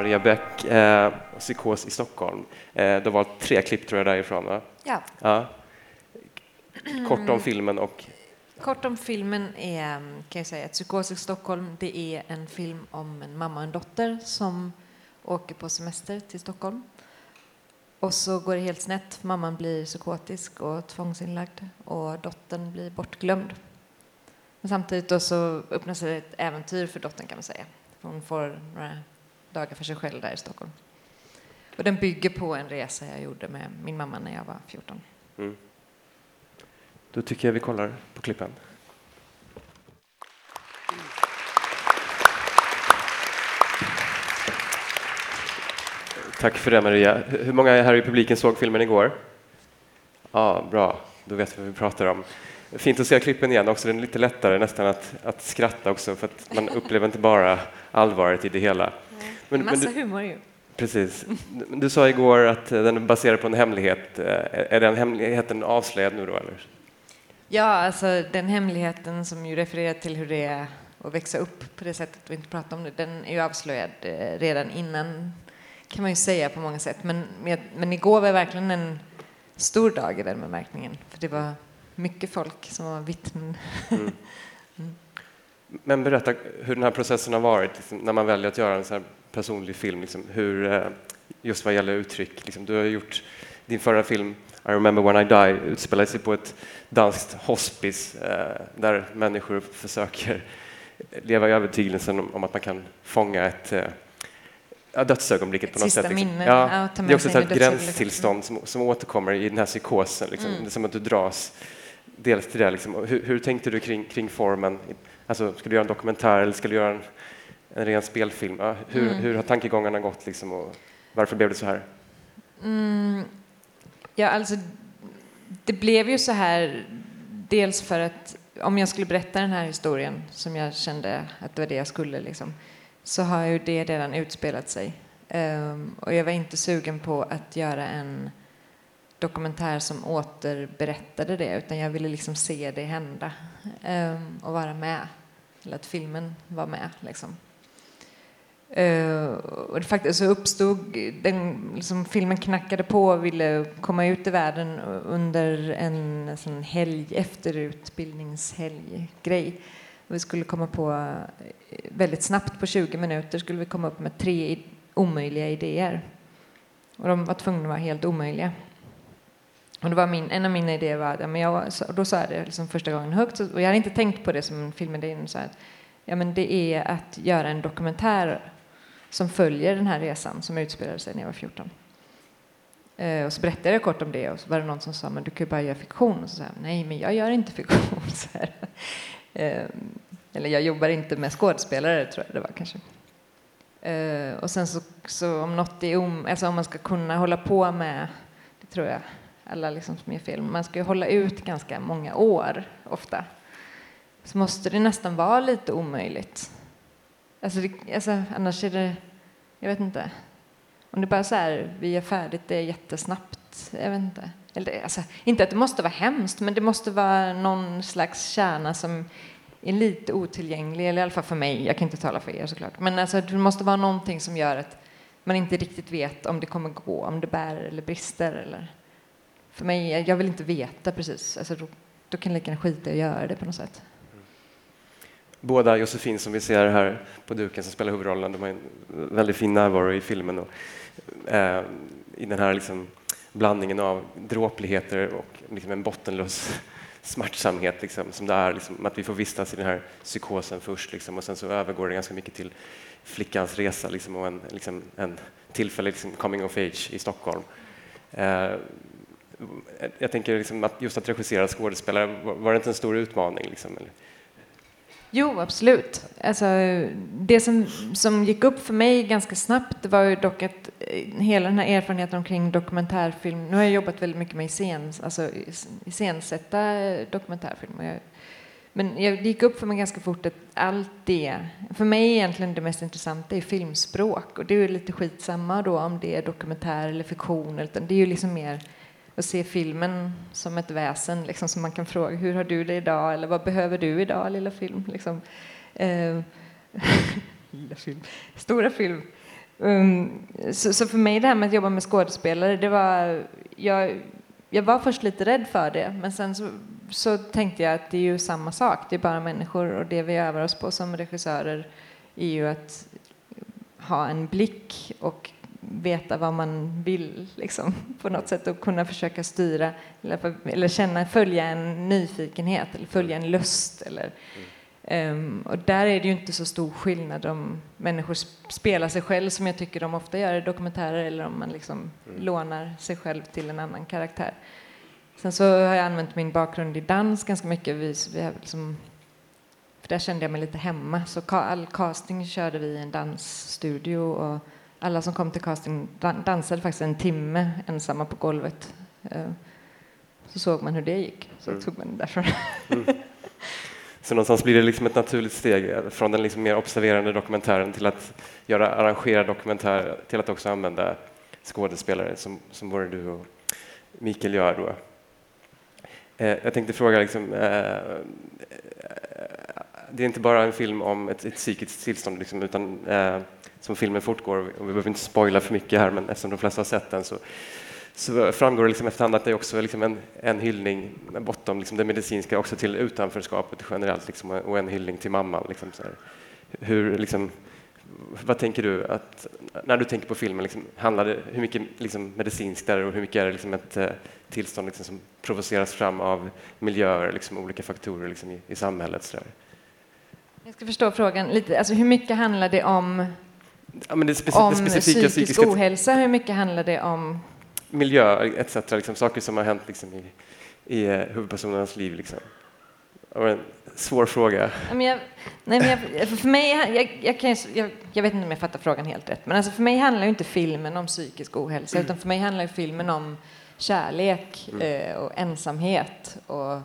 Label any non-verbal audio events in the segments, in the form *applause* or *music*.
Maria Bäck, eh, Psykos i Stockholm. Eh, har valt tre klipp tror jag därifrån va? Ja. ja. Kort om filmen och... Kort om filmen är, kan jag säga, att Psykos i Stockholm det är en film om en mamma och en dotter som åker på semester till Stockholm. Och så går det helt snett. Mamman blir psykotisk och tvångsinlagd och dottern blir bortglömd. Men samtidigt då så öppnar sig ett äventyr för dottern kan man säga. Hon får några dagar för sig själv där i Stockholm. Och den bygger på en resa jag gjorde med min mamma när jag var 14. Mm. Då tycker jag vi kollar på klippen. Tack för det Maria. Hur många här i publiken såg filmen igår? Ja, bra. Då vet vi vad vi pratar om. Fint att se klippen igen också. Den är lite lättare nästan att, att skratta också för att man upplever inte bara allvaret i det hela. Men, Massa men du, humor ju. Precis. *laughs* Du sa igår att den är baserad på en hemlighet. Är den hemligheten avslöjad nu då? Eller? Ja, alltså den hemligheten som ju refererar till hur det är att växa upp på det sättet vi inte pratar om det, den är ju avslöjad eh, redan innan kan man ju säga på många sätt. Men, men igår var verkligen en stor dag i den bemärkningen. För det var mycket folk som var vittnen. Mm. *laughs* mm. Men berätta hur den här processen har varit liksom, när man väljer att göra en så här personlig film. Liksom, hur, eh, just vad gäller uttryck. Liksom, du har gjort din förra film i remember when I die utspelar sig på ett danskt hospice eh, där människor försöker leva i övertygelsen om, om att man kan fånga ett eh, ja, dödsögonblicket på något Sista sätt. Liksom. Minne. Ja, det är också ett gränstillstånd som, som återkommer i den här psykosen. Liksom. Mm. Det är som att du dras dels till det. Liksom. Hur, hur, tänkte du kring, kring formen? Alltså, ska du göra en dokumentär eller ska du göra en, en ren spelfilm? Ja, hur, mm. hur har tankegångarna gått liksom, och varför blev det så här? Mm. Ja, alltså, det blev ju så här dels för att om jag skulle berätta den här historien som jag kände att det var det jag skulle liksom, så har ju det redan utspelat sig. Um, och jag var inte sugen på att göra en dokumentär som återberättade det utan jag ville liksom se det hända um, och vara med. Eller att filmen var med. Liksom. Uh, och faktiskt så uppstod den, liksom, filmen knackade på och ville komma ut i världen under en sån helg, efterutbildningshelg grej. Vi skulle komma på eh, väldigt snabbt på 20 minuter skulle vi komma upp med tre omöjliga idéer. Och de var tvungna att vara helt omöjliga. Och det var min, en av mina idéer var ja, men jag, då sa jag det liksom första gången högt, och jag hade inte tänkt på det som en filmidé, så att, ja, men det är att göra en dokumentär som följer den här resan som utspelade sig när jag var 14. Eh, och så berättade jag kort om det och så var det någon som sa men du kan ju bara göra fiktion. Och så sa jag nej men jag gör inte fiktion. *laughs* Så eh, eller jag jobbar inte med skådespelare tror jag det var kanske. Eh, och sen så, så om något är om, alltså om man ska kunna hålla på med, det tror jag alla liksom som gör film, man ska ju hålla ut ganska många år ofta. Så måste det nästan vara lite omöjligt. Alltså, det, alltså annars är det, jag vet inte. Om det bara är så här, vi är färdigt, det är jättesnabbt, jag vet inte. Eller, alltså, inte att det måste vara hemskt, men det måste vara någon slags kärna som är lite otillgänglig, eller i alla fall för mig, jag kan inte tala för er såklart. Men alltså, det måste vara någonting som gör att man inte riktigt vet om det kommer gå, om det bär eller brister. Eller. För mig, jag vill inte veta precis, alltså, då, då kan jag lika gärna skita i att göra det på något sätt. Båda Josefin som vi ser här på duken som spelar huvudrollen, de har en väldigt fin närvaro i filmen. Och, eh, I den här liksom, blandningen av dråpligheter och liksom en bottenlös *laughs* smärtsamhet liksom, som det är, liksom, att vi får vistas i den här psykosen först liksom, och sen så övergår det ganska mycket till flickans resa liksom, och en, liksom, en tillfällig liksom, coming of age i Stockholm. Eh, jag tänker liksom att just att regissera skådespelare, var det inte en stor utmaning? Liksom, eller? Jo, absolut. Alltså, det som, som gick upp för mig ganska snabbt var ju dock att eh, hela den här erfarenheten omkring dokumentärfilm, nu har jag jobbat väldigt mycket med iscen, alltså iscensätta dokumentärfilm. Jag, men det gick upp för mig ganska fort att allt det, för mig är egentligen det mest intressanta är filmspråk och det är ju lite skitsamma då om det är dokumentär eller fiktion, utan det är ju liksom mer och se filmen som ett väsen liksom, som man kan fråga hur har du det idag eller vad behöver du idag lilla film? Liksom. Eh, *laughs* lilla film. Stora film. Um, så, så, för mig det här med att jobba med skådespelare, det var... Jag, jag var först lite rädd för det, men sen så, så tänkte jag att det är ju samma sak, det är bara människor och det vi övar oss på som regissörer är ju att ha en blick och veta vad man vill liksom, på något sätt och kunna försöka styra eller, eller känna, följa en nyfikenhet eller följa en lust. Eller, um, och där är det ju inte så stor skillnad om människor spelar sig själv som jag tycker de ofta gör i dokumentärer eller om man liksom mm. lånar sig själv till en annan karaktär. Sen så har jag använt min bakgrund i dans ganska mycket. Vi, vi har liksom, för där kände jag mig lite hemma. Så all casting körde vi i en dansstudio och alla som kom till casting dansade faktiskt en timme ensamma på golvet. Eh, så såg man hur det gick, så mm. tog man det därifrån. Mm. Så någonstans blir det liksom ett naturligt steg från den liksom mer observerande dokumentären till att göra arrangerad dokumentär till att också använda skådespelare som, som både du och Mikael gör. Då. Eh, jag tänkte fråga, liksom, eh, det är inte bara en film om ett, ett psykiskt tillstånd liksom, utan eh, som filmen fortgår, och vi behöver inte spoila för mycket här, men eftersom de flesta har sett den så, så framgår det liksom efterhand att det är också liksom en, en hyllning bortom liksom det medicinska också till utanförskapet generellt liksom, och en hyllning till mamman. Liksom, Hur, liksom, vad tänker du, att, när du tänker på filmen, liksom, handlar det, hur mycket liksom, medicinskt är det och hur mycket är det liksom, ett eh, tillstånd liksom, som provoceras fram av miljöer, liksom, olika faktorer liksom, i, i samhället? Så jag ska förstå frågan lite. Alltså, hur mycket handlar det om ja, det om det psykisk psykiska... ohälsa, hur mycket handlar det om? Miljö etc. Liksom, saker som har hänt liksom, i, i uh, huvudpersonernas liv. Liksom. en svår fråga. Men jag, nej, men jag, för mig, jag, jag, kan, jag, jag, vet inte om jag fattar frågan helt rätt, men alltså för mig handlar inte filmen om psykisk ohälsa, mm. utan för mig handlar filmen om kärlek mm. eh, och ensamhet och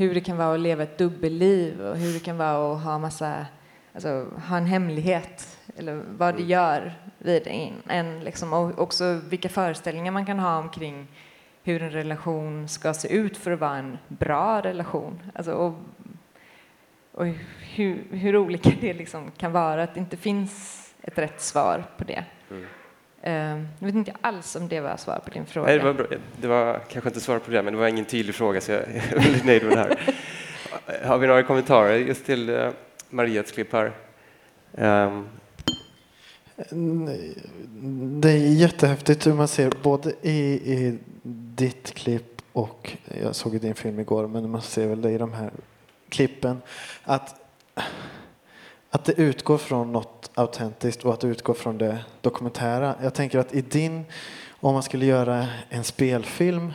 hur det kan vara att leva ett dubbelliv och hur det kan vara att ha massa, alltså, ha en hemlighet eller vad det gör vid en, en liksom, och också vilka föreställningar man kan ha omkring hur en relation ska se ut för att vara en bra relation. Alltså, och, och hur, hur, olika det liksom kan vara, att det inte finns ett rätt svar på det. Mm. Jag vet inte alls om det var svar på din fråga. Nej, det, var bra. det var kanske inte svar på det, men det var ingen tydlig fråga så jag är väldigt nöjd med det här. *laughs* Har vi några kommentarer just till uh, Marias klipp här? Um, det är jättehäftigt hur man ser både i, i ditt klipp och jag såg din film igår, men man ser väl det i de här klippen att, att det utgår från något autentiskt och att det utgår från det dokumentära. Jag tänker att i din, om man skulle göra en spelfilm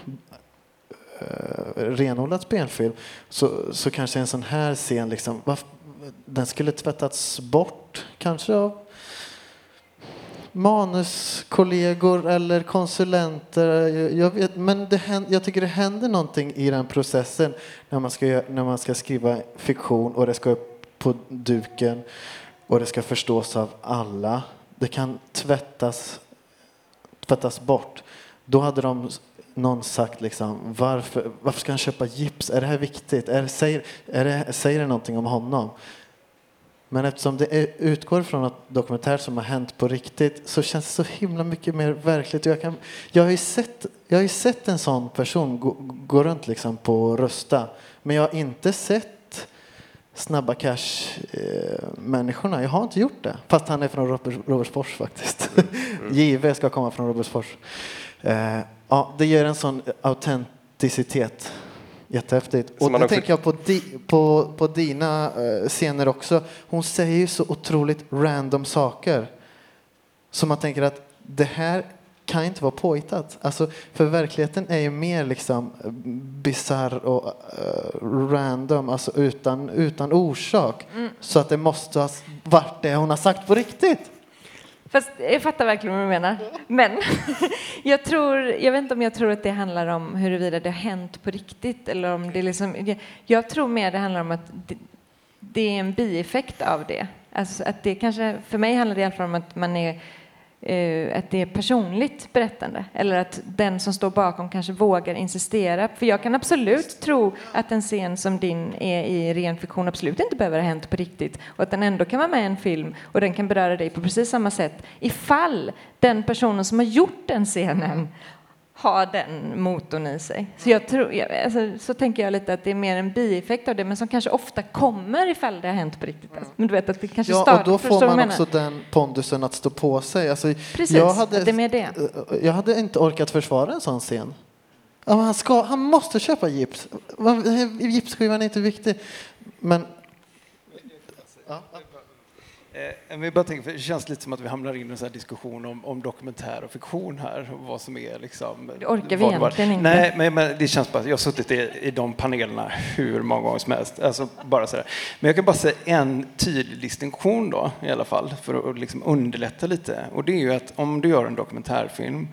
eh, renodlad spelfilm så, så kanske en sån här scen liksom, den skulle tvättats bort kanske av manuskollegor eller konsulenter. Jag vet, men det händer, jag tycker det händer någonting i den processen när man, ska, när man ska skriva fiktion och det ska upp på duken och det ska förstås av alla. Det kan tvättas, tvättas bort. Då hade de någon sagt liksom, varför, varför ska han köpa gips? Är det här viktigt? Är, säger, är det, säger det någonting om honom? Men eftersom det utgår från något dokumentär som har hänt på riktigt så känns det så himla mycket mer verkligt. Jag, kan, jag, har, ju sett, jag har ju sett en sån person gå, gå runt liksom på Rösta men jag har inte sett Snabba Cash-människorna. Eh, jag har inte gjort det. Fast han är från Robertsfors faktiskt. Mm. *laughs* Ska komma från Robertsfors. Eh, ja, det ger en sån autenticitet Jättehäftigt. Och då tänker jag på, di, på, på dina uh, scener också. Hon säger ju så otroligt random saker. Så man tänker att det här kan inte vara påhittat. Alltså, för verkligheten är ju mer liksom bizarr och uh, random, alltså utan, utan orsak. Mm. Så att det måste ha varit det hon har sagt på riktigt. Fast jag fattar verkligen vad du menar. Men *laughs* jag, tror, jag vet inte om jag tror att det handlar om huruvida det har hänt på riktigt eller om det liksom, jag tror mer det handlar om att det, det är en bieffekt av det. Alltså att det kanske, för mig handlar det i alla fall om att man är eh, Eh, att det är personligt berättande eller att den som står bakom kanske vågar insistera. För jag kan absolut tro att en scen som din är i ren fiktion absolut inte behöver ha hänt på riktigt och att den ändå kan vara med i en film och den kan beröra dig på precis samma sätt ifall den personen som har gjort den scenen har den motorn i sig. Så, jag tror, alltså, så tänker jag lite att det är mer en bieffekt av det, men som kanske ofta kommer ifall det har hänt på riktigt. Mm. Men du vet att det kanske ja, start, och då får man också den pondusen att stå på sig. Alltså, Precis, jag hade, det är med det. Jag hade inte orkat försvara en sån scen. Han, ska, han måste köpa gips. Gipsskivan är inte viktig. Men Eh, vi bara tänker, det känns lite som att vi hamnar in i en sån diskussion om, om, dokumentär och fiktion här. Och vad som är liksom... Det orkar vi egentligen inte. Nej, men, men, det känns bara, jag har suttit i, i de panelerna hur många gånger som helst. Alltså, bara sådär. Men jag kan bara säga en tydlig distinktion då, i alla fall, för att liksom underlätta lite. Och det är ju att om du gör en dokumentärfilm,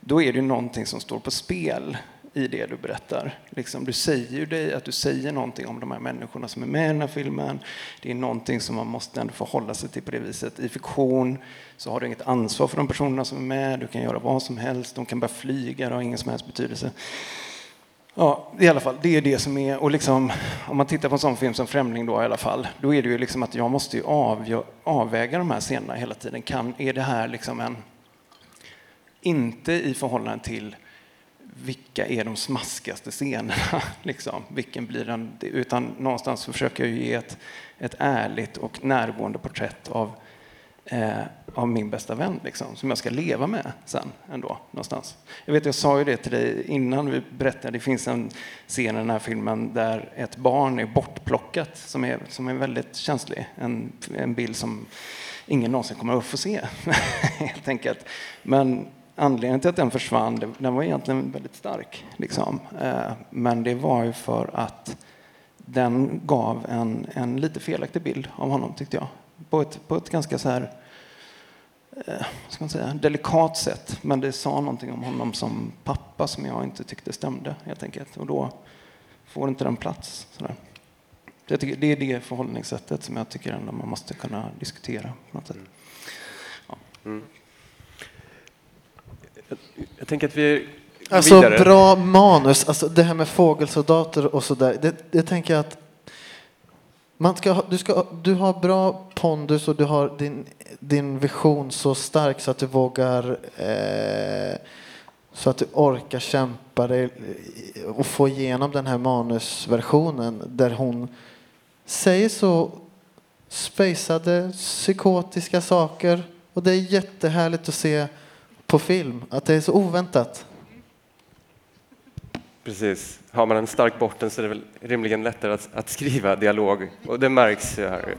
då är det ju någonting som står på spel i det du berättar. Liksom, du säger ju dig att du säger någonting om de här människorna som är med i den här filmen. Det är någonting som man måste ändå förhålla sig till på det viset. I fiktion så har du inget ansvar för de personerna som är med. Du kan göra vad som helst. De kan börja flyga, det har ingen som helst betydelse. Ja, i alla fall, det är det som är, och liksom, om man tittar på en sån film som Främling då i alla fall, då är det ju liksom att jag måste ju avgö, avväga de här scenerna hela tiden. Kan, är det här liksom en, inte i förhållande till vilka är de smaskigaste scenerna? *laughs* Liksom. Vilken blir den? Utan någonstans försöker jag ge ett, ett ärligt och närgående porträtt av, eh, av min bästa vän liksom, som jag ska leva med sen ändå någonstans. Jag vet, jag sa ju det till dig innan vi berättade. Det finns en scen i den här filmen där ett barn är bortplockat som är, som är väldigt känslig. En, en bild som ingen någonsin kommer att få se *laughs* helt enkelt. Men anledningen till att den försvann, den var egentligen väldigt stark. Liksom. Eh, men det var ju för att den gav en, en lite felaktig bild av honom, tyckte jag. På ett, på ett ganska så här, eh, ska man säga, delikat sätt. Men det sa någonting om honom som pappa som jag inte tyckte stämde, helt enkelt. Och då får inte den plats. Sådär. Jag tycker, det är det förhållningssättet som jag tycker ändå man måste kunna diskutera. På något sätt. Ja. Mm. Jag tänker att vi Alltså vidare. bra manus, alltså det här med fågelsoldater och sådär. Det, det tänker jag att man ska, du, ska, du har bra pondus och du har din, din vision så stark så att du vågar eh, så att du orkar kämpa dig och få igenom den här manusversionen där hon säger så spejsade, psykotiska saker och det är jättehärligt att se på film, att det är så oväntat. Precis. Har man en stark botten så är det väl rimligen lättare att, att skriva dialog och det märks ju här.